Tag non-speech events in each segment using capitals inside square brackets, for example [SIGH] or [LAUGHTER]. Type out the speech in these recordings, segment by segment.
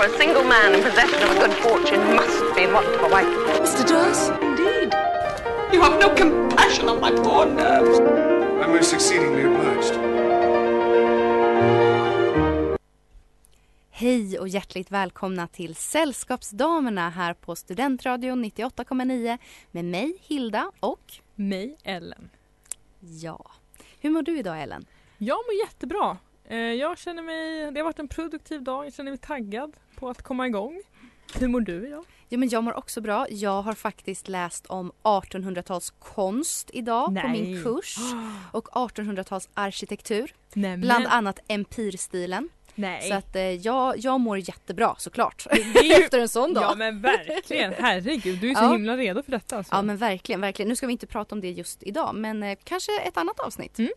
For a single man in possession of good fortune must be what of a wife. Mr. Durst? Indeed. You have no compassion on my poor nerves. I'm most exceedingly obliged. Hej och hjärtligt välkomna till Sällskapsdamerna här på Studentradion 98,9 med mig Hilda och Mig, Ellen. ja. Hur mår du idag Ellen? Jag mår jättebra. Eh, Jag känner mig, det har varit en produktiv dag, jag känner mig taggad på att komma igång. Hur mår du idag? Ja men jag mår också bra. Jag har faktiskt läst om 1800-tals konst idag på Nej. min kurs [GASPS] och 1800-tals arkitektur. Nej, Bland annat empirstilen. Nej. Så att eh, jag, jag mår jättebra såklart. Ju- [LAUGHS] Efter en sån dag. Ja men verkligen, herregud du är så Ja. himla redo för detta alltså. Ja men verkligen, verkligen. Nu ska vi inte prata om det just idag men eh, kanske ett annat avsnitt. Mm.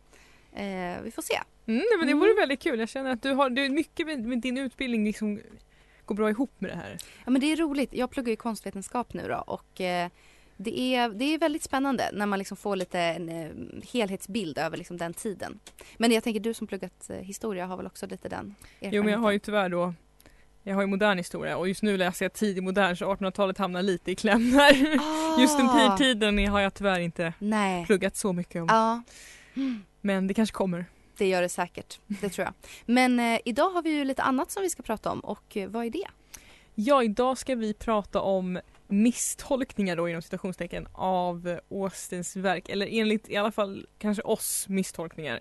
Eh, vi får se. Mm, men det Mm. vore väldigt kul, jag känner att du har, du, mycket med, med din utbildning liksom går bra ihop med det här. Ja men det är roligt. Jag pluggar ju konstvetenskap nu då och eh, det, är, det är väldigt spännande när man liksom får lite en eh, helhetsbild över liksom den tiden. Men jag tänker du som pluggat eh, historia har väl också lite den erfarenheten? Jo men jag har ju tyvärr då jag har ju modern historia och just nu läser jag tidig modern så 1800-talet hamnar lite i kläm där. Ah, [LAUGHS] Just den här tiden har jag tyvärr inte Nej. pluggat så mycket om. Ja, Men det kanske kommer. det gör det säkert. Det tror jag. Men eh, idag har vi ju lite annat som vi ska prata om och eh, vad är det? Ja, idag ska vi prata om misstolkningar då inom citationstecken av Austens verk, eller enligt i alla fall kanske oss misstolkningar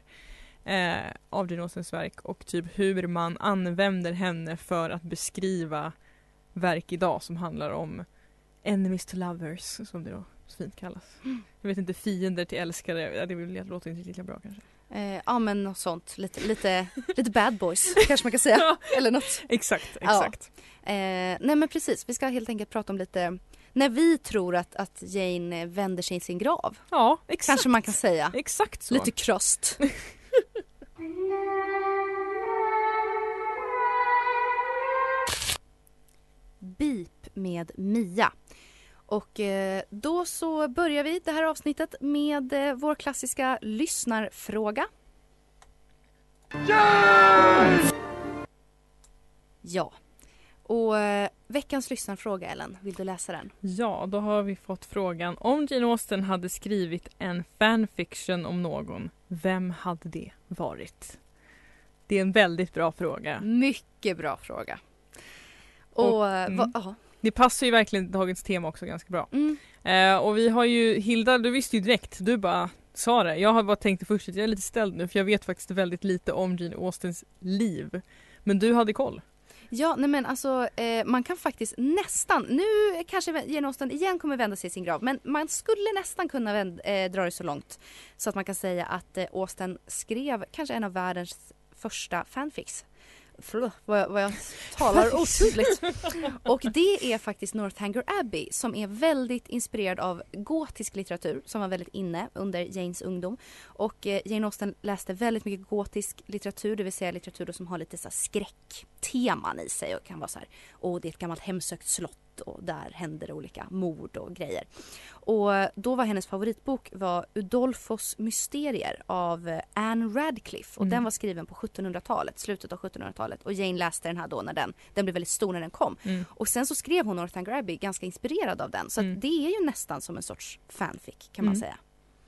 eh, av Jane Austens verk och typ hur man använder henne för att beskriva verk idag som handlar om enemies to lovers som det då så fint kallas. Jag vet inte, fiender till älskare, ja, det låter inte lika bra kanske. Eh, ja men något sånt. Lite, lite, lite bad boys [LAUGHS] kanske man kan säga. Eller något. Exakt, Ja. exakt. Eh, nej men precis, vi ska helt enkelt prata om lite när vi tror att, att Jane vänder sig i sin grav. Ja, exakt. Kanske man kan säga. Exakt så. Lite kröst. [LAUGHS] Beep med Mia. Och eh, då så börjar vi det här avsnittet med eh, vår klassiska lyssnarfråga. Ja. Och eh, veckans lyssnarfråga Ellen, vill du läsa den? Ja, då har vi fått frågan om Jane Austen hade skrivit en fanfiction om någon, vem hade det varit? Det är en väldigt bra fråga. Mycket bra fråga. Och, Och, mm. vad- ja. Det passar ju verkligen dagens tema också ganska bra. Mm. Eh, och vi har ju, Hilda du visste ju direkt, du bara sa det. Jag har bara tänkt först att jag är lite ställd nu för jag vet faktiskt väldigt lite om Jane Austens liv. Men du hade koll. Ja, nej men alltså eh, man kan faktiskt nästan, nu kanske Jane Austen igen kommer vända sig i sin grav, men man skulle nästan kunna vänd, eh, dra det så långt så att man kan säga att eh, Austen skrev kanske en av världens första fanfics. Förlåt vad jag, vad jag talar [LAUGHS] otydligt. [LAUGHS] Och det är faktiskt Northanger Abbey som är väldigt inspirerad av gotisk litteratur som var väldigt inne under Janes ungdom. Och eh, Jane Austen läste väldigt mycket gotisk litteratur, det vill säga litteratur som har lite så här skräckteman i sig och kan vara så här, åh det är ett gammalt hemsökt slott och där händer det olika mord och grejer. Och då var hennes favoritbok var Udolfos mysterier av eh, Anne Radcliffe och Mm. den var skriven på 1700-talet, slutet av 1700-talet och Jane läste den här då när den, den blev väldigt stor när den kom. Mm. Och sen så skrev hon Northanger Abbey ganska inspirerad av den så Mm. det är ju nästan som en sorts fanfic kan man Mm. säga.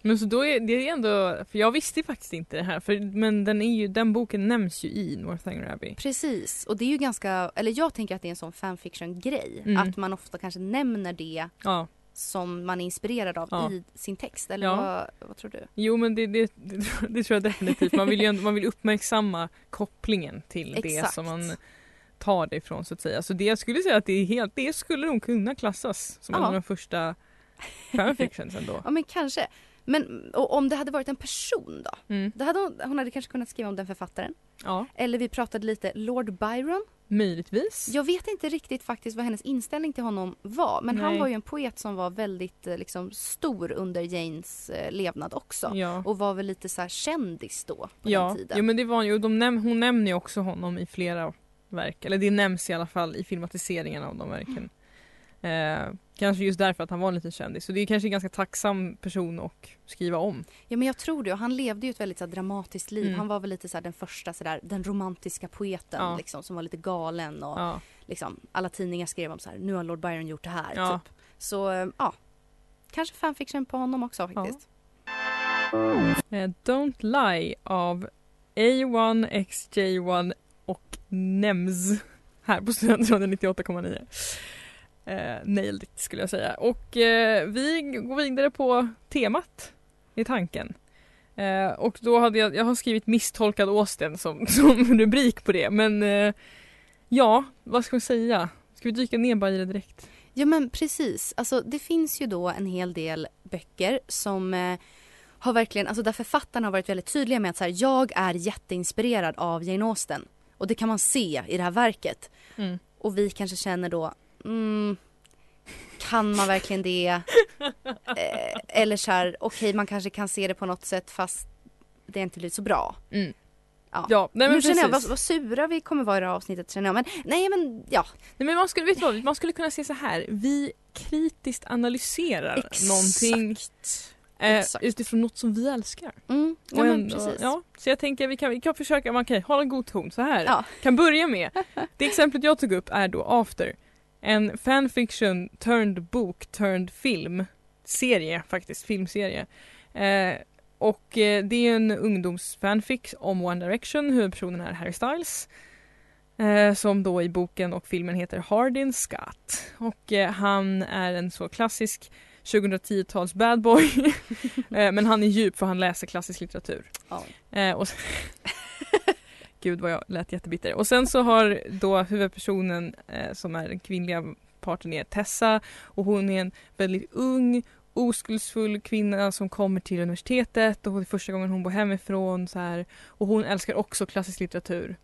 Men så då är det är ändå, för jag visste faktiskt inte det här, för, men den, är ju, den boken nämns ju i Northanger Abbey. Precis, och det är ju ganska, eller jag tänker att det är en sån fanfiction-grej. Mm. Att man ofta kanske nämner det Ja, som man är inspirerad av Ja. i sin text. Eller Ja. vad, vad tror du? jo men det, det, det, [LAUGHS] tror- det tror jag definitivt. Man vill ju ändå, man vill uppmärksamma kopplingen till det som man tar det ifrån så att säga. Så det jag skulle säga att det är helt, det skulle nog kunna klassas som en av de första fanfictions ändå. Ja men kanske. Men och om det hade varit en person då? Mm. då hade hon, hon hade kanske kunnat skriva om den författaren. Ja, Eller vi pratade lite Lord Byron. möjligtvis. Jag vet inte riktigt faktiskt vad hennes inställning till honom var. Men han Nej. var ju en poet som var väldigt eh, liksom, stor under Janes eh, levnad också. Ja. Och var väl lite så här kändis då på Ja, den tiden. jo, men det var ju, de näm- hon nämner ju också honom i flera verk, eller det nämns i alla fall i filmatiseringen av de verken. Eh, kanske just därför att han var en liten kändis, så det är kanske en ganska tacksam person att skriva om. Ja men jag tror det och han levde ju ett väldigt så här, dramatiskt liv. Mm. Han var väl lite så här, den första så där, den romantiska poeten Ja. liksom, som var lite galen och Ja. liksom, alla tidningar skrev om så här, nu har Lord Byron gjort det här. Ja. Typ. Så eh, ja, kanske fanfiction på honom också faktiskt. Eh, Don't Lie av A1, XJ1 och NEMS här på Studentradion 98,9. Eh, nailed it skulle jag säga. Och eh, vi går vidare på temat i tanken. Eh, och då hade jag, jag har skrivit misstolkad Austen som, [LAUGHS] som rubrik på det men eh, ja, vad ska vi säga? Ska vi dyka ner bara i det direkt? Ja men precis. Alltså det finns ju då en hel del böcker som eh, har verkligen, alltså där författarna har varit väldigt tydliga med att så här, jag är jätteinspirerad av Jane Austen. Och det kan man se i det här verket. Mm. Och vi kanske känner då, mm, kan man verkligen det? [LAUGHS] Eh, eller så här, okej man kanske kan se det på något sätt fast det inte blir så bra. Mm. Ja. Ja, nej men nu känner jag vad, vad sura vi kommer vara i det här avsnittet känner jag. Men nej men ja. Nej men man skulle, vet vad, man skulle kunna se så här. vi kritiskt analyserar någonting eh, Exakt. utifrån något som vi älskar. Mm, ja, men ändå- precis. Ja, så jag tänker vi kan, vi kan försöka, man kan hålla en god ton så här. Ja. Kan börja med, det exemplet jag tog upp är då After. En fanfiction turned bok turned film. Serie faktiskt, filmserie. Eh, och eh, det är en ungdomsfanfic om One Direction, huvudpersonen är Harry Styles. Eh, som då i boken och filmen heter Hardin Scott. Och eh, han är en så klassisk 2010-tals bad boy. [LAUGHS] eh, men han är djup för han läser klassisk litteratur. Ja. Eh, och [LAUGHS] Gud vad jag lät jättebitter. Och sen så har då huvudpersonen eh, som är den kvinnliga parten är Tessa och hon är en väldigt ung oskuldsfull kvinna som kommer till universitetet och det är första gången hon bor hemifrån så här. och hon älskar också klassisk litteratur.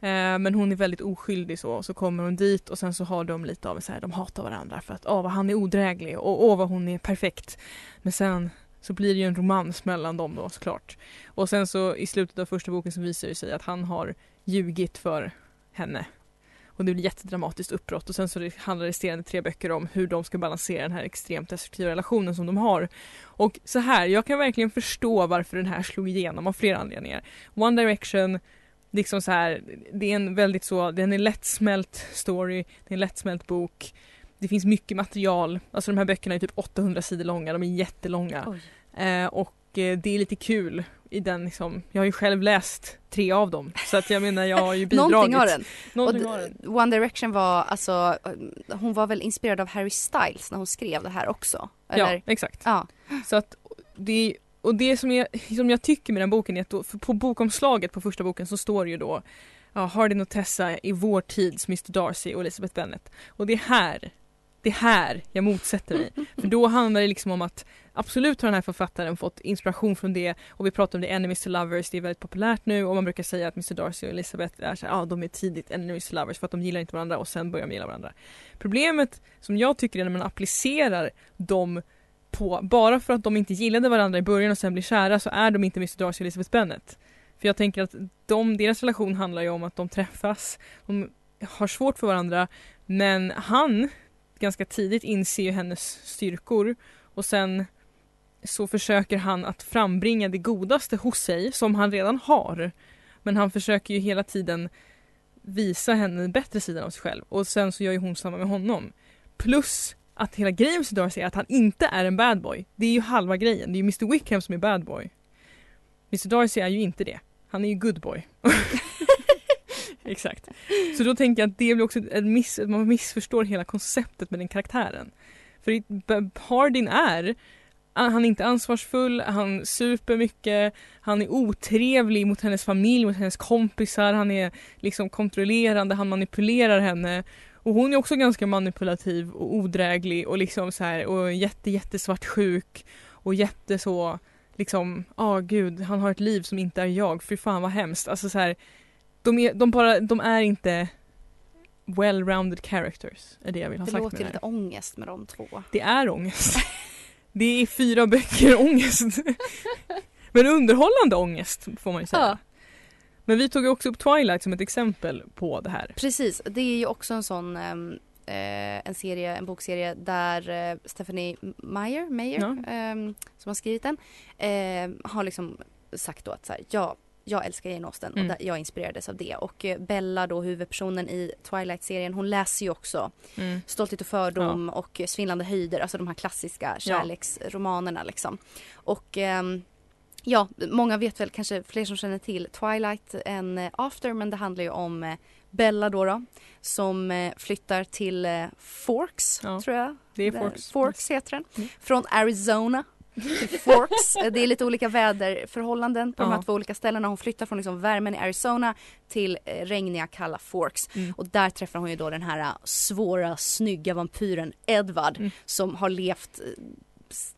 Eh, men hon är väldigt oskyldig så och så kommer hon dit och sen så har de lite av så här, de hatar varandra för att åh vad han är odräglig och åh vad hon är perfekt. Men sen så blir det ju en romans mellan dem då såklart. Och sen så i slutet av första boken så visar det sig att han har ljugit för henne. Och det blir jättedramatiskt uppbrott och sen så det handlar resterande tre böcker om hur de ska balansera den här extremt destruktiva relationen som de har. Och så här, jag kan verkligen förstå varför den här slog igenom av flera anledningar. One Direction, liksom så här, det är en väldigt så, det är en lättsmält story, det är en lättsmält bok. Det finns mycket material, alltså de här böckerna är typ 800 sidor långa, de är jättelånga. Eh, och eh, det är lite kul i den liksom, jag har ju själv läst tre av dem så att jag menar jag har ju [LAUGHS] bidragit. Någonting har den. Någonting har den. One Direction var alltså, hon var väl inspirerad av Harry Styles när hon skrev det här också? Eller? Ja, exakt. Ja. Så att det, och det som jag, som jag tycker med den boken är att då, på bokomslaget på första boken så står det ju då ja, Hardin och Tessa i vår tids Mr Darcy och Elizabeth Bennet. Och det är här, det är här jag motsätter mig. [LAUGHS] För då handlar det liksom om att absolut har den här författaren fått inspiration från det och vi pratar om det enemies to lovers, det är väldigt populärt nu och man brukar säga att Mr Darcy och Elizabeth är så här, ja de är tidigt enemies to lovers för att de gillar inte varandra och sen börjar de gilla varandra. Problemet som jag tycker är när man applicerar dem på, bara för att de inte gillade varandra i början och sen blir kära så är de inte Mr Darcy och Elizabeth Bennet. För jag tänker att de, deras relation handlar ju om att de träffas, de har svårt för varandra men han ganska tidigt inser ju hennes styrkor och sen så försöker han att frambringa det godaste hos sig som han redan har. Men han försöker ju hela tiden visa henne den bättre sidan av sig själv och sen så gör ju hon samma med honom. Plus att hela grejen med Darcy är att han inte är en bad boy. Det är ju halva grejen. Det är ju Mr Wickham som är bad boy. Mr Darcy är ju inte det. Han är ju good boy. [LAUGHS] Exakt. [LAUGHS] Så då tänker jag att det blir också ett miss, man missförstår hela konceptet med den karaktären. För i- Hardin är han är inte ansvarsfull, han super mycket, han är otrevlig mot hennes familj, mot hennes kompisar, han är liksom kontrollerande, han manipulerar henne. Och hon är också ganska manipulativ och odräglig och liksom så här och jätte jättesvartsjuk och jätte så liksom, ja gud, han har ett liv som inte är jag, fy fan vad hemskt. Alltså så här, de är, de bara, de är inte well-rounded characters, är det jag vill ha Det sagt låter med ju det lite här. ångest med de två. Det är ångest. Det är fyra böcker ångest. Men underhållande ångest får man ju säga. Ja. Men vi tog också upp Twilight som ett exempel på det här. Precis, det är ju också en sån eh, en serie, en bokserie där eh, Stephanie Meyer, Meyer Ja. ehm, som har skrivit den, eh, har liksom sagt då att så här, ja, jag älskar Jane Austen Mm. och jag inspirerades av det. Och eh, Bella då, huvudpersonen i Twilight-serien, hon läser ju också Mm. Stolthet och fördom och eh, Svindlande höjder, alltså de här klassiska kärleksromanerna liksom. Och ehm, ja, många vet väl kanske fler som känner till Twilight än eh, After men det handlar ju om eh, Bella då, då som flyttar till Forks, Ja, tror jag. Det är Forks. Forks heter den. Mm. Från Arizona Forks. Eh, det är lite olika väderförhållanden på de Ja. här två olika ställena. Hon flyttar från liksom värmen i Arizona till eh, regniga kalla Forks. Mm. Och där träffar hon ju då den här eh, svåra, snygga vampyren Edward Mm. som har levt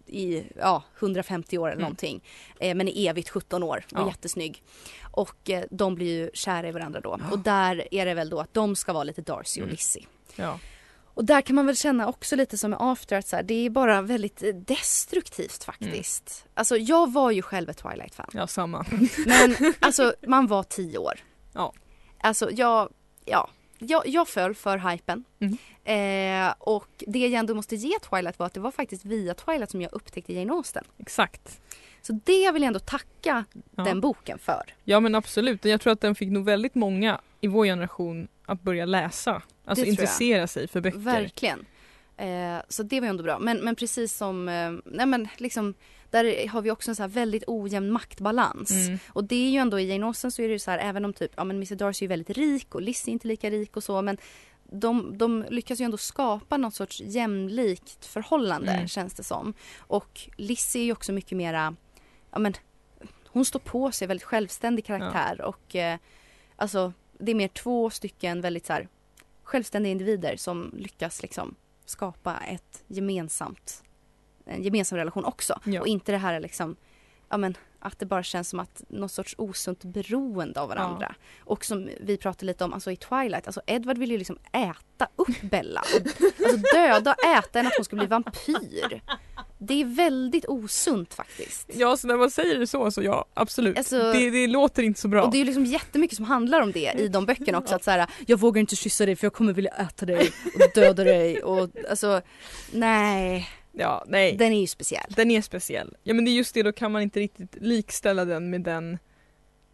i ja, 150 år eller Mm. någonting. Eh, men är evigt 17 år och Ja. jättesnygg. Och eh, de blir ju kära i varandra då. Ja. Och där är det väl då att de ska vara lite Darcy och Mm. Lizzie. Ja. Och där kan man väl känna också lite som med After att så här, det är bara väldigt eh, destruktivt faktiskt. Alltså jag var ju själv ett Twilight-fan. ja, samma. [LAUGHS] Men alltså man var tio år. Ja. Alltså jag, ja, jag, jag föll för hypen. Mm. Eh, och det jag ändå måste ge Twilight var att det var faktiskt via Twilight som jag upptäckte Jane Austen. Exakt. Så det vill jag ändå tacka Ja. den boken för. Ja men absolut, jag tror att den fick nog väldigt många i vår generation att börja läsa. Alltså intressera sig för böcker. Verkligen. Eh, så det var ju ändå bra. Men, men precis som, eh, nej men liksom, där har vi också en så här väldigt ojämn maktbalans. Mm. Och det är ju ändå i Jane Austen så är det ju så här, även om typ, ja men Mr Darcy är väldigt rik och Lizzie är inte lika rik och så men de, de lyckas ju ändå skapa något sorts jämlikt förhållande Mm. känns det som. Och Lizzie är ju också mycket mera, ja men hon står på sig, väldigt självständig karaktär och eh, alltså det är mer två stycken väldigt så här självständiga individer som lyckas liksom skapa ett gemensamt en gemensam relation också. Ja. Och inte det här liksom, ja men att det bara känns som att något sorts osunt beroende av varandra. Och som vi pratade lite om, alltså i Twilight, alltså Edward vill ju liksom äta upp Bella. Och, [LAUGHS] alltså döda och äta henne att hon ska bli vampyr. Det är väldigt osunt faktiskt. Ja så när man säger det så så ja absolut. Alltså- det, det låter inte så bra. Och det är ju liksom jättemycket som handlar om det i de böckerna också. Att så här, jag vågar inte kyssa dig för jag kommer vilja äta dig och döda dig. Och alltså, nej. Ja, nej. Den är ju speciell. Den är speciell. Ja men det är just det, då kan man inte riktigt likställa den med den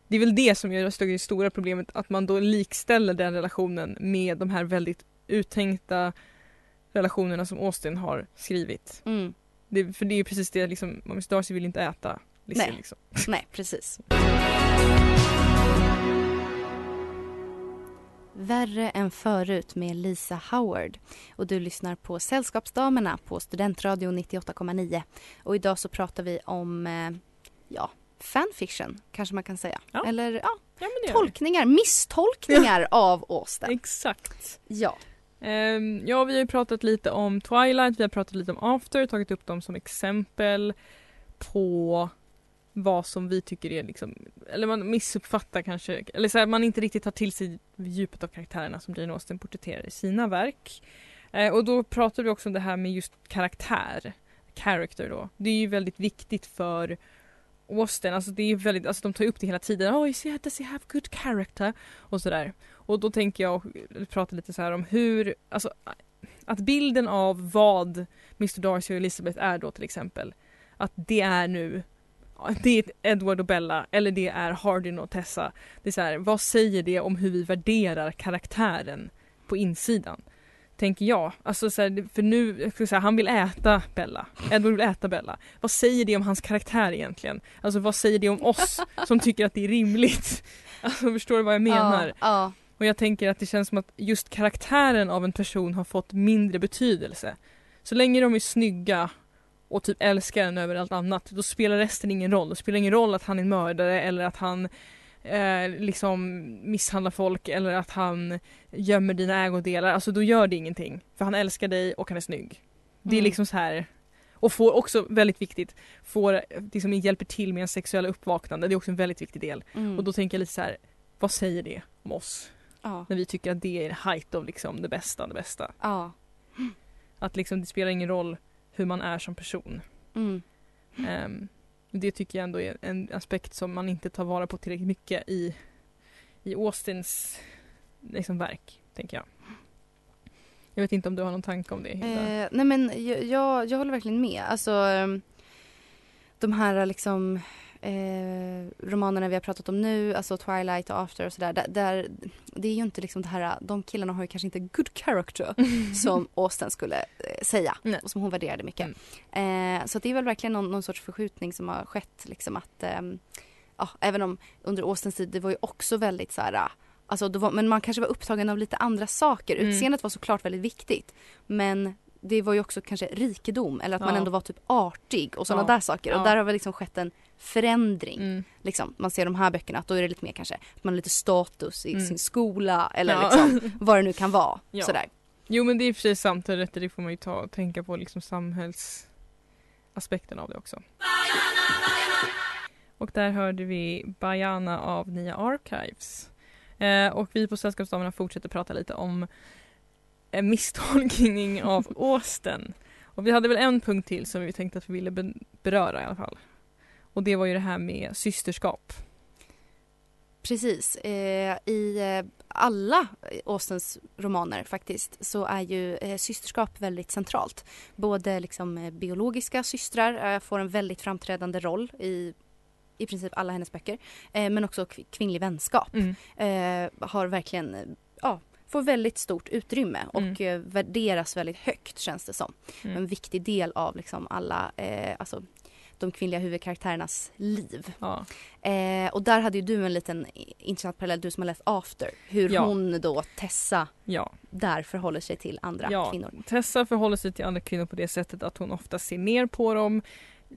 Det är väl det som gör det stora problemet, att man då likställer den relationen med de här väldigt uttänkta relationerna som Austin har skrivit. Mm. Det, för det är ju precis det liksom, Miss Darcy vill inte äta Lizzie Nej. liksom. Nej, precis. Värre än förut med Lisa Howard. Och du lyssnar på Sällskapsdamerna på Studentradion 98,9. Och idag så pratar vi om, eh, ja, fanfiction kanske man kan säga. Ja. Eller ja, Ja tolkningar, misstolkningar av Austen. Exakt. Ja. Ehm, ja, vi har ju pratat lite om Twilight, vi har pratat lite om After, tagit upp dem som exempel på vad som vi tycker är liksom, eller man missuppfattar kanske, eller så här, man inte riktigt tar till sig djupet av karaktärerna som Jane Austen porträtterar i sina verk. Eh, och då pratar vi också om det här med just karaktär, character då. Det är ju väldigt viktigt för Austen, alltså det är väldigt, alltså de tar upp det hela tiden. Oh, is does he have good character? Och sådär. Och då tänker jag prata lite så här om hur, alltså att bilden av vad Mr Darcy och Elizabeth är då till exempel, att det är nu det är Edward och Bella eller det är Hardin och Tessa. Det är så här, vad säger det om hur vi värderar karaktären på insidan? Tänker jag. Alltså så här, för nu, jag säga, han vill äta Bella. Edward vill äta Bella. Vad säger det om hans karaktär egentligen? Alltså vad säger det om oss som tycker att det är rimligt? [LAUGHS] Alltså förstår du vad jag menar? Ja, ja. Och jag tänker att det känns som att just karaktären av en person har fått mindre betydelse. Så länge de är snygga och typ älskar en över allt annat, då spelar resten ingen roll. Det spelar ingen roll att han är mördare eller att han eh, liksom misshandlar folk eller att han gömmer dina ägodelar. Alltså då gör det ingenting. För han älskar dig och han är snygg. Det är Mm. liksom så här. Och får också, väldigt viktigt, får, liksom hjälper till med en sexuella uppvaknande. Det är också en väldigt viktig del. Mm. Och då tänker jag lite så här, vad säger det om oss? Ja. När vi tycker att det är height av liksom det bästa, det bästa. Ja. Att liksom det spelar ingen roll hur man är som person. Mm. Ehm, det tycker jag ändå är en aspekt som man inte tar vara på tillräckligt mycket i, i Austins liksom, verk, tänker jag. Jag vet inte om du har någon tanke om det Hilda? Eh, nej men jag, jag, jag håller verkligen med. Alltså ehm, de här liksom eh, romanerna vi har pratat om nu, alltså Twilight och After och sådär. Där, där, det är ju inte liksom det här, de killarna har ju kanske inte good character [LAUGHS] som Austen skulle eh, säga Nej. och som hon värderade mycket. Eh, så det är väl verkligen någon, någon sorts förskjutning som har skett liksom att ehm, ja, även om under Austens tid det var ju också väldigt så här Alltså det var, men man kanske var upptagen av lite andra saker. Mm. Utseendet var såklart väldigt viktigt. Men det var ju också kanske rikedom eller att man Ja. ändå var typ artig och sådana Ja. där saker. Och där har väl liksom skett en förändring. Mm. Liksom. Man ser de här böckerna att då är det lite mer kanske att man har lite status i Mm. sin skola eller liksom [LAUGHS] vad det nu kan vara. Sådär. Jo men det är precis sant, det är rätt, det får man ju ta och tänka på liksom samhällsaspekten av det också. Och där hörde vi Bayana av Nya Archives. Eh, och vi på Sällskapsdamerna fortsätter prata lite om misstolkning av Austen. Och vi hade väl en punkt till som vi tänkte att vi ville be- beröra i alla fall. Och det var ju det här med systerskap. Precis. Eh, I eh, alla Austens romaner faktiskt så är ju eh, systerskap väldigt centralt. Både liksom eh, biologiska systrar eh, får en väldigt framträdande roll i i princip alla hennes böcker. Eh, men också kv- kvinnlig vänskap Mm. har verkligen, ja, får väldigt stort utrymme och Mm. eh, värderas väldigt högt känns det som. Mm. En viktig del av liksom alla, eh, alltså de kvinnliga huvudkaraktärernas liv. Ja. Eh, och där hade ju du en liten intressant parallell, du som har läst After. Hur Ja. hon då, Tessa, ja. där förhåller sig till andra kvinnor. Tessa förhåller sig till andra kvinnor på det sättet att hon ofta ser ner på dem.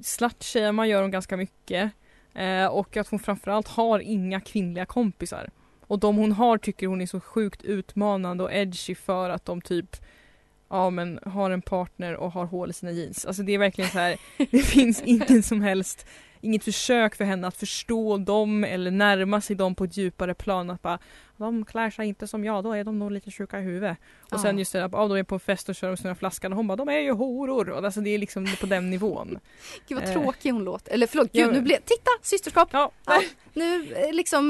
Slutshamea gör hon ganska mycket. Eh, och att hon framförallt har inga kvinnliga kompisar. Och de hon har tycker hon är så sjukt utmanande och edgy för att de typ Ja men har en partner och har hål i sina jeans. Alltså det är verkligen så här. Det [LAUGHS] finns ingen som helst Inget försök för henne att förstå dem eller närma sig dem på ett djupare plan. Att bara de klär sig inte som jag, då är de nog lite sjuka i huvudet. Och sen Ja. just det, ja, de är på en fest och kör de sina flaskan och hon bara de är ju horor. Och alltså det är liksom på den nivån. [LAUGHS] Gud vad Eh. tråkig hon låter. Eller förlåt, gud Ja. nu blev, titta systerskap! Ja, Ja, nu eh, liksom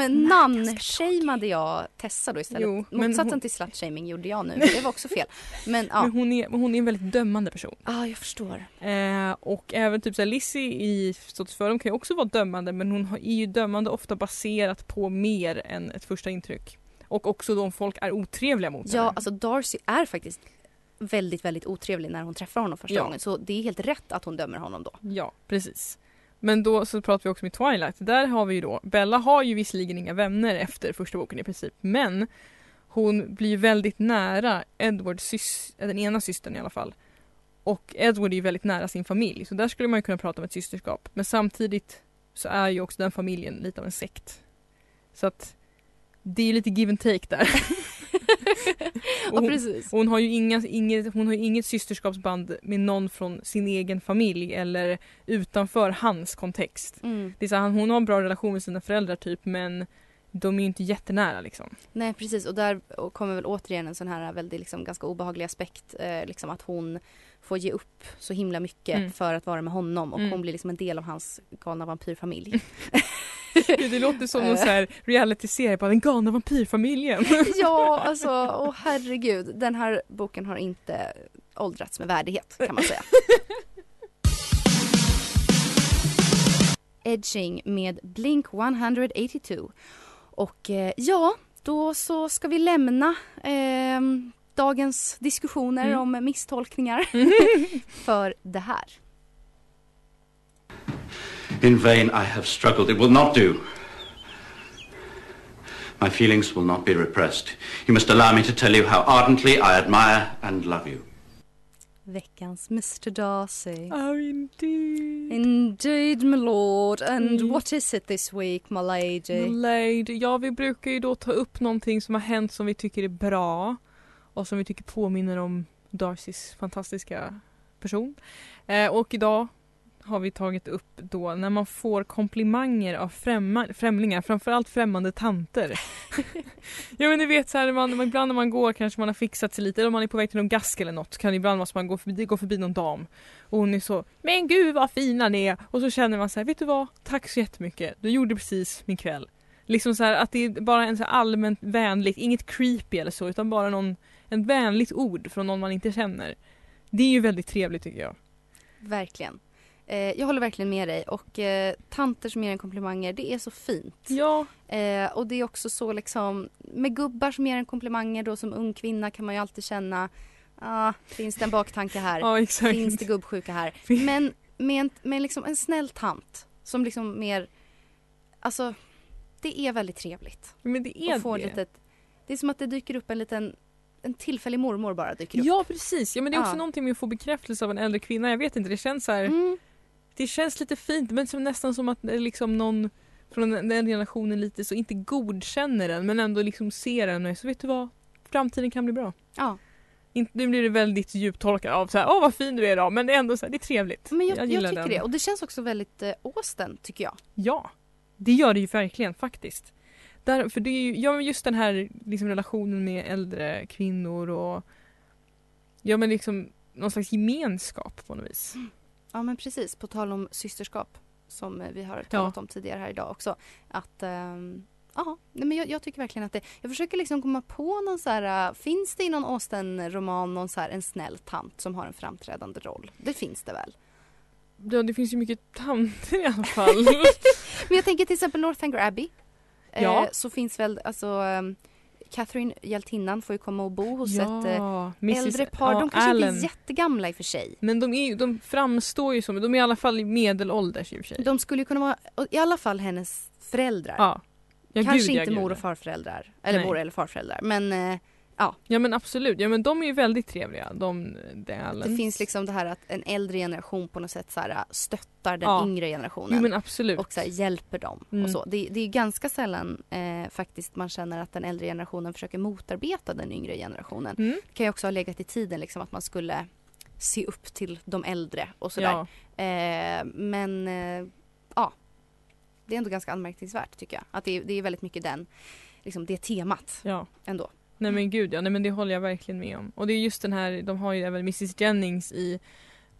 namnshameade jag Tessa då istället. Jo, Motsatsen hon- till slutshaming gjorde jag nu, [LAUGHS] det var också fel. Men ja, men hon är, hon är en väldigt dömande person. ah, jag förstår. Eh, och även typ så här, Lizzie i Stotters fördom kan ju också vara dömande men hon är ju dömande ofta baserat på mer än ett första intryck. Och också om folk är otrevliga mot Ja, henne. alltså Darcy är faktiskt väldigt, väldigt otrevlig när hon träffar honom första Ja. gången. Så det är helt rätt att hon dömer honom då. Ja, precis. Men då så pratar vi också med Twilight. Där har vi ju då, Bella har ju visserligen inga vänner efter första boken i princip, men hon blir väldigt nära Edwards sys- den ena systern i alla fall. Och Edward är ju väldigt nära sin familj, så där skulle man ju kunna prata om ett systerskap. Men samtidigt så är ju också den familjen lite av en sekt. Så att det är ju lite give and take där. Och [LAUGHS] Ja, hon- precis. hon har ju inga, inget, hon har inget systerskapsband med någon från sin egen familj eller utanför hans kontext. Mm. Det är så här, hon har en bra relation med sina föräldrar typ men de är ju inte jättenära liksom. Nej precis och där kommer väl återigen en sån här väldigt liksom ganska obehaglig aspekt. Eh, liksom att hon får ge upp så himla mycket Mm. för att vara med honom och Mm. hon blir liksom en del av hans galna vampyrfamilj. [LAUGHS] [LAUGHS] Det låter som någon så här reality-serie på den galna vampyrfamiljen. ja alltså åh herregud den här boken har inte åldrats med värdighet kan man säga. Edging med Blink 182. Och eh, ja, då så ska vi lämna ehm, dagens diskussioner Mm. om misstolkningar [LAUGHS] för det här. In vain I have struggled. It will not do. My feelings will not be repressed. You must allow me to tell you how ardently I admire and love you. Veckans Mr Darcy. Oh indeed. Indeed my lord and Mm. what is it this week my lady? Lady. Ja vi brukar ju då ta upp någonting som har hänt som vi tycker är bra och som vi tycker påminner om Darcys fantastiska person. Eh, och idag har vi tagit upp då när man får komplimanger av främma, främlingar, framförallt främmande tanter. [LAUGHS] ja men ni vet så här, man, ibland när man går kanske man har fixat sig lite eller om man är på väg till någon gask eller något kan ibland måste man gå förbi, gå förbi någon dam och hon är så Men gud vad fina ni är! Och så känner man så här, vet du vad? Tack så jättemycket, du gjorde precis min kväll. Liksom så här att det är bara en så allmänt vänligt, inget creepy eller så utan bara någon, en vänligt ord från någon man inte känner. Det är ju väldigt trevligt tycker jag. Verkligen. Eh, jag håller verkligen med dig och eh, tanter som ger en komplimanger det är så fint. Ja. Eh, och det är också så liksom med gubbar som ger en komplimanger då som ung kvinna kan man ju alltid känna ah, finns det en baktanke här? Ja, exakt. Finns det gubbsjuka här? Men med, en, med liksom en snäll tant som liksom mer, alltså det är väldigt trevligt. Men det är att få det. Litet, det är som att det dyker upp en liten en tillfällig mormor bara dyker upp. Ja precis, ja men det är också Ja. någonting med att få bekräftelse av en äldre kvinna. Jag vet inte, det känns så här, Mm. Det känns lite fint men som, nästan som att är liksom någon från den generationen lite så inte godkänner den men ändå liksom ser den och så vet du vad, framtiden kan bli bra. Ja. Nu blir det väldigt djuptolkat av så här, åh vad fin du är idag men det är ändå så här, det är trevligt. Men jag, jag, gillar tycker den. det och det känns också väldigt eh, Austen tycker jag. Ja, det gör det ju verkligen faktiskt. Där, för det är ju, ja just den här liksom, relationen med äldre kvinnor och ja men liksom någon slags gemenskap på något vis. Ja men precis, på tal om systerskap som eh, vi har talat om tidigare här idag också. Att ehm, Ja, nej, men jag, jag tycker verkligen att det... Jag försöker liksom komma på någon så här... äh, Finns det i någon Austen-roman någon så här en snäll tant som har en framträdande roll? Det finns det väl? Ja, det finns ju mycket tanter i alla [LAUGHS] fall. Men jag tänker till exempel Northanger Abbey. Ja. Eh, så finns väl alltså... Catherine, hjältinnan, får ju komma och bo hos ett eh, Mrs. äldre par. ja, De kanske Allen. inte är jättegamla i och för sig. Men de, är, de framstår ju som, de är i alla fall medelålders i och för sig. De skulle ju kunna vara i alla fall hennes föräldrar. Ja. Ja, Kanske gud, ja, inte gud, mor ja. och farföräldrar. Eller Nej. mor eller farföräldrar. Men eh, ja, Ja men absolut, ja men de är ju väldigt trevliga. De, de Allens. det finns liksom det här att en äldre generation på något sätt så här, stöttar den Ja. yngre generationen. Jo men absolut. och så här, hjälper dem. Mm. Och så. Det, det är ganska sällan eh, faktiskt man känner att den äldre generationen försöker motarbeta den yngre generationen. Mm. Det kan ju också ha legat i tiden liksom, att man skulle se upp till de äldre och sådär. Ja. Eh, men eh, ja, det är ändå ganska anmärkningsvärt tycker jag. Att det, är- det är väldigt mycket den, liksom, det temat ja. ändå. Nej men gud ja, nej men det håller jag verkligen med om. Och det är just den här, de har ju även Mrs Jennings i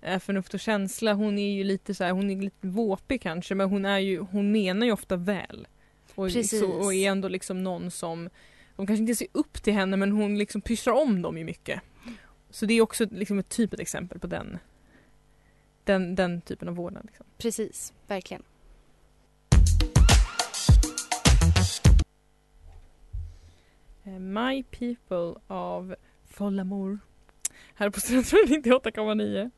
eh, Förnuft och känsla. Hon är ju lite så här, hon är lite våpig kanske men hon är ju, hon menar ju ofta väl. Och, Precis. Så, och är ändå liksom någon som, de kanske inte ser upp till henne men hon liksom pysslar om dem ju mycket. Så det är också liksom ett typ ett exempel på den, den, den typen av vårdnad. Liksom. Precis, verkligen. Eh, My People av Follamour. Här på Studentradion 98,9.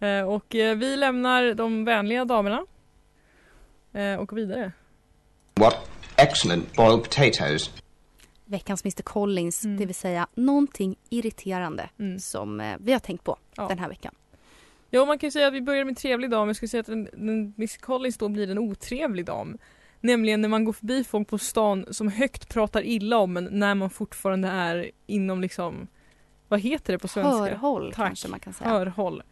Eh, Och eh, vi lämnar de vänliga damerna eh, och går vidare. What excellent boiled potatoes. Veckans Mr Collins, Mm. det vill säga någonting irriterande Mm. som eh, vi har tänkt på Ja. den här veckan. Ja, man kan ju säga att vi börjar med en trevlig dam. Jag skulle säga att en, en Miss Collins då blir en otrevlig dam. Nämligen när man går förbi folk på stan som högt pratar illa om en när man fortfarande är inom liksom, vad heter det på svenska? Hörhåll Tack. kanske man kan säga. Hörhåll.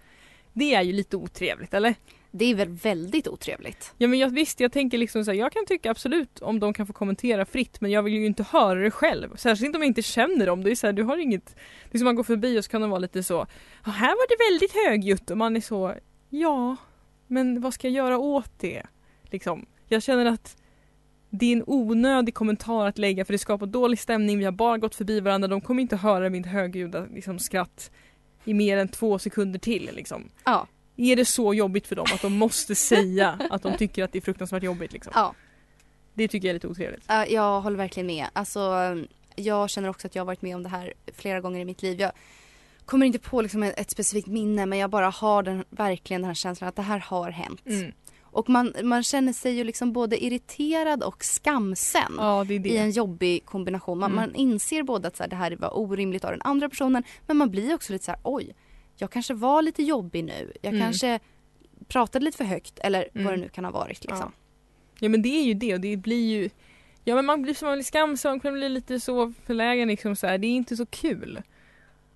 Det är ju lite otrevligt, eller? Det är väl väldigt otrevligt. Ja men jag, visst, jag tänker liksom så här, jag kan tycka absolut om de kan få kommentera fritt men jag vill ju inte höra det själv. Särskilt inte om jag inte känner dem. Det är så här, du har inget... Det är som man går förbi och så kan de vara lite så, "Ja, här var det väldigt högljutt och man är så, ja, men vad ska jag göra åt det? Liksom. Jag känner att det är en onödig kommentar att lägga för det skapar dålig stämning, vi har bara gått förbi varandra, de kommer inte höra mitt högljudda liksom, skratt i mer än två sekunder till. Liksom. Ja. Är det så jobbigt för dem att de måste säga att de tycker att det är fruktansvärt jobbigt? Liksom? Ja. Det tycker jag är lite otrevligt. Ja, jag håller verkligen med. Alltså, jag känner också att jag har varit med om det här flera gånger i mitt liv. Jag kommer inte på liksom ett, ett specifikt minne men jag bara har den, verkligen den här känslan att det här har hänt. Mm. Och man, man känner sig ju liksom både irriterad och skamsen Ja, det det. i en jobbig kombination. Man, Mm. man inser både att så här, det här var orimligt av den andra personen men man blir också lite så här, oj, jag kanske var lite jobbig nu. Jag Mm. kanske pratade lite för högt eller vad Mm. det nu kan ha varit. Liksom. Ja men det är ju det och det blir ju Ja men man blir som man blir skamsen, man blir lite så förlägen liksom så här. Det är inte så kul.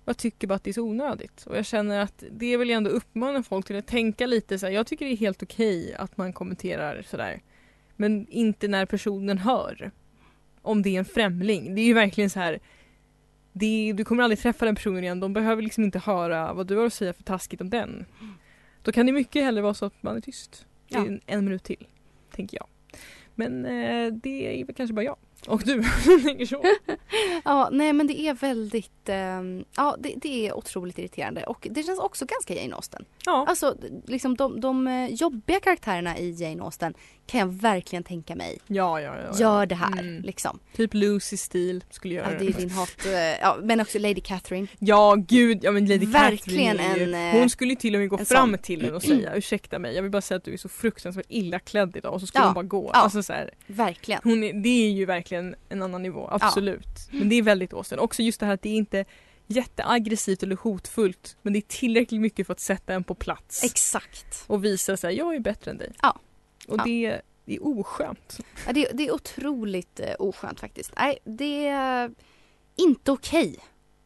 Jag tycker bara att det är så onödigt. Och jag känner att det vill jag ändå uppmana folk till att tänka lite så här. Jag tycker det är helt okej att man kommenterar sådär. Men inte när personen hör. Om det är en främling. Det är ju verkligen så här. Det du kommer aldrig träffa den personen igen. De behöver liksom inte höra vad du har att säga för taskigt om den. Då kan det mycket hellre vara så att man är tyst. Ja. En, en minut till. Tänker jag. Men eh, det är kanske bara jag. Och du [LAUGHS] tänker så. [LAUGHS] Ja, nej men det är väldigt, ehm, ja det, det är otroligt irriterande och det känns också ganska Jane Austen. Ja. Alltså liksom de, de eh, jobbiga karaktärerna i Jane Austen kan jag verkligen tänka mig Ja, ja, ja. ja. gör det här Mm. liksom. Typ Lucy Steele skulle göra Ja, det är din hat, eh, ja, men också Lady Catherine. Ja gud, ja men Lady Verkligen Catherine en, eh, Hon skulle ju till och med gå fram sån. till henne och säga ursäkta mig, jag vill bara säga att du är så fruktansvärt illa klädd idag och så skulle Ja, hon bara gå. ja. Alltså så här, Verkligen. hon är, det är ju verkligen en annan nivå, absolut. Men det är väldigt Austen. Också just det här att det är inte jätteaggressivt eller hotfullt men det är tillräckligt mycket för att sätta en på plats. Exakt. och visa sig jag är bättre än dig. Ja. Och Ja. det, det är oskönt. Ja, det, det är otroligt eh, oskönt faktiskt. Nej, det är inte okej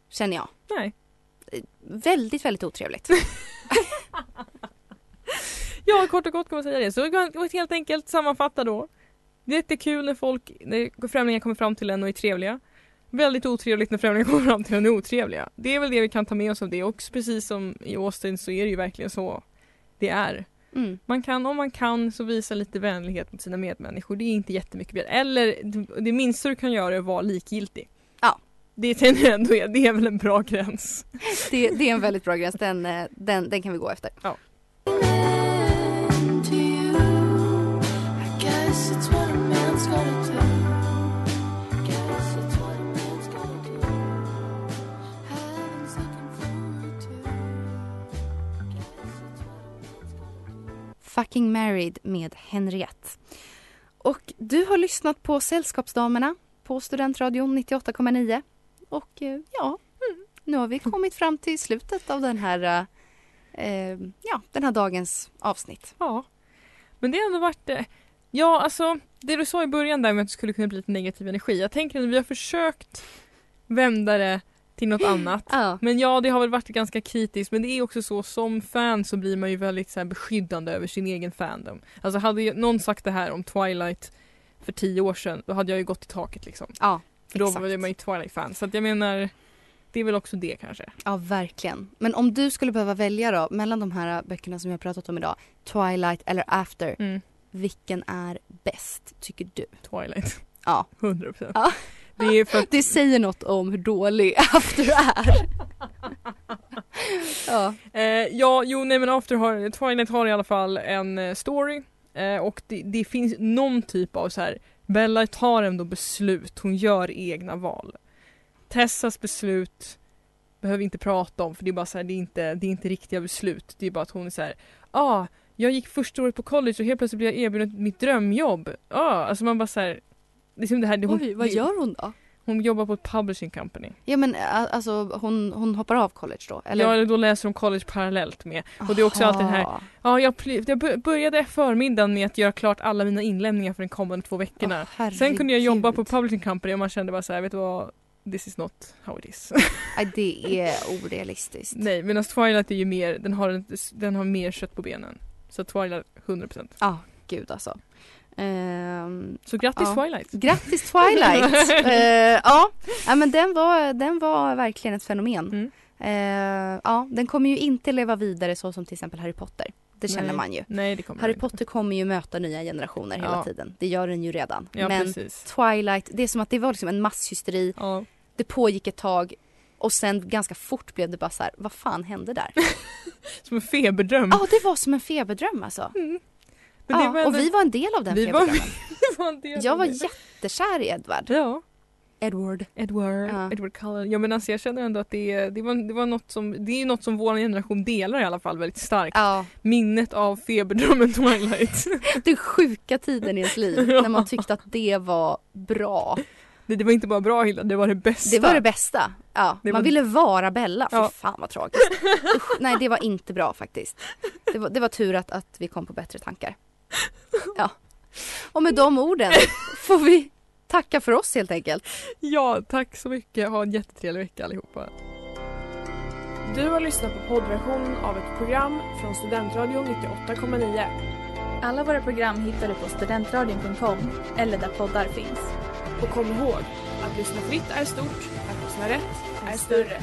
känner jag. Nej. Eh, Väldigt, väldigt otrevligt. [LAUGHS] [LAUGHS] Ja, kort och gott kan man säga det. Så helt enkelt sammanfatta då. Jättekul när folk, när främlingar kommer fram till en och är trevliga. Väldigt otrevligt när främlingar kommer fram till en och är otrevliga. Det är väl det vi kan ta med oss av det och precis som i Austin så är det ju verkligen så det är. Mm. Man kan, om man kan, så visa lite vänlighet mot sina medmänniskor. Det är inte jättemycket begärt. Eller det- minsta du kan göra är att vara likgiltig. Ja. Det tänker jag ändå är, det är väl en bra gräns. Det, det är en väldigt bra gräns, den, eh, den, den kan vi gå efter. Ja. Fucking married med Henriette. Och du har lyssnat på Sällskapsdamerna på Studentradion 98,9. Och eh, ja, mm, nu har vi kommit fram till slutet av den här, eh, eh, ja, den här dagens avsnitt. Ja. Men det har ändå varit eh, Ja alltså det du sa i början där med att det skulle kunna bli lite negativ energi. Jag tänker att vi har försökt vända det till något annat. Ja. Men ja det har väl varit ganska kritiskt men det är också så som fan så blir man ju väldigt så här, beskyddande över sin egen fandom. Alltså hade ju någon sagt det här om Twilight för tio år sedan då hade jag ju gått i taket liksom. Ja, För då exakt. var man ju Twilight-fan så att jag menar det är väl också det kanske. Ja, verkligen. Men om du skulle behöva välja då mellan de här böckerna som vi har pratat om idag, Twilight eller After, Mm. vilken är bäst tycker du? Twilight. Ja. [LAUGHS] 100%. Ja. Det för Det säger något om hur dålig After är. [LAUGHS] ja. Eh, ja, jo nej men After har, Twilight har i alla fall en eh, story eh, och det, det finns någon typ av så här Bella tar ändå beslut, hon gör egna val. Tessas beslut behöver vi inte prata om för det är bara så här, det är inte, det är inte riktiga beslut. Det är bara att hon är så här, ah, jag gick första året på college och helt plötsligt blev jag erbjuden mitt drömjobb. Ah, alltså man bara så här, liksom det här, hon, Oj, vad gör hon då? Hon jobbar på ett publishing company. Ja men ä, alltså hon, hon hoppar av college då? Eller? Ja, eller då läser hon college parallellt med. Och det är också alltid det här Aha. Ja, jag, jag bör- började förmiddagen med att göra klart alla mina inlämningar för de kommande två veckorna. Åh, Sen kunde jag jobba på publishing company och man kände bara så här, vet du vad? This is not how it is. Nej, det är orealistiskt. Nej, medan Twilight är ju mer, den har, en- den har mer kött på benen. Så Twilight 100%. Ja, gud alltså. Ehm, Så grattis Ja. Twilight! Grattis Twilight! [LAUGHS] Eh, ja. ja, men den var, den var verkligen ett fenomen. Mm. Eh, ja, den kommer ju inte leva vidare så som till exempel Harry Potter. Det känner Nej. man ju. Nej, det kommer Harry Potter kommer ju möta nya generationer hela Ja. tiden. Det gör den ju redan. Ja, men precis. Twilight, det är som att det var liksom en masshysteri. Ja. Det pågick ett tag och sen ganska fort blev det bara så här, vad fan hände där? [LAUGHS] Som en feberdröm. Ja, det var som en feberdröm alltså. Det Ja, var och ändå- vi var en del av den vi var, [LAUGHS] vi var en del Jag var jättekär i Edward. Ja. Edward. Edward, Ja. Edward Cullen. Ja men alltså jag känner ändå att det, det, var, det var något som, det är något som vår generation delar i alla fall väldigt starkt. Ja, Minnet av feberdrömmen Twilight. [LAUGHS] den sjuka tiden i ens liv [LAUGHS] Ja. när man tyckte att det var bra. Det, det var inte bara bra Hilda, det var det bästa. Det var det bästa. Ja, Det man var- ville vara Bella. Fy Ja. fan vad tragiskt. Usch, nej, det var inte bra faktiskt. Det var, det var tur att, att vi kom på bättre tankar. Ja. Och med de orden får vi tacka för oss helt enkelt. Ja, tack så mycket. Ha en jättetrevlig vecka allihopa. Du har lyssnat på poddversionen av ett program från Studentradion 98,9. Alla våra program hittar du på studentradion.com eller där poddar finns. Och kom ihåg, att lyssna fritt är stort, att lyssna rätt är större.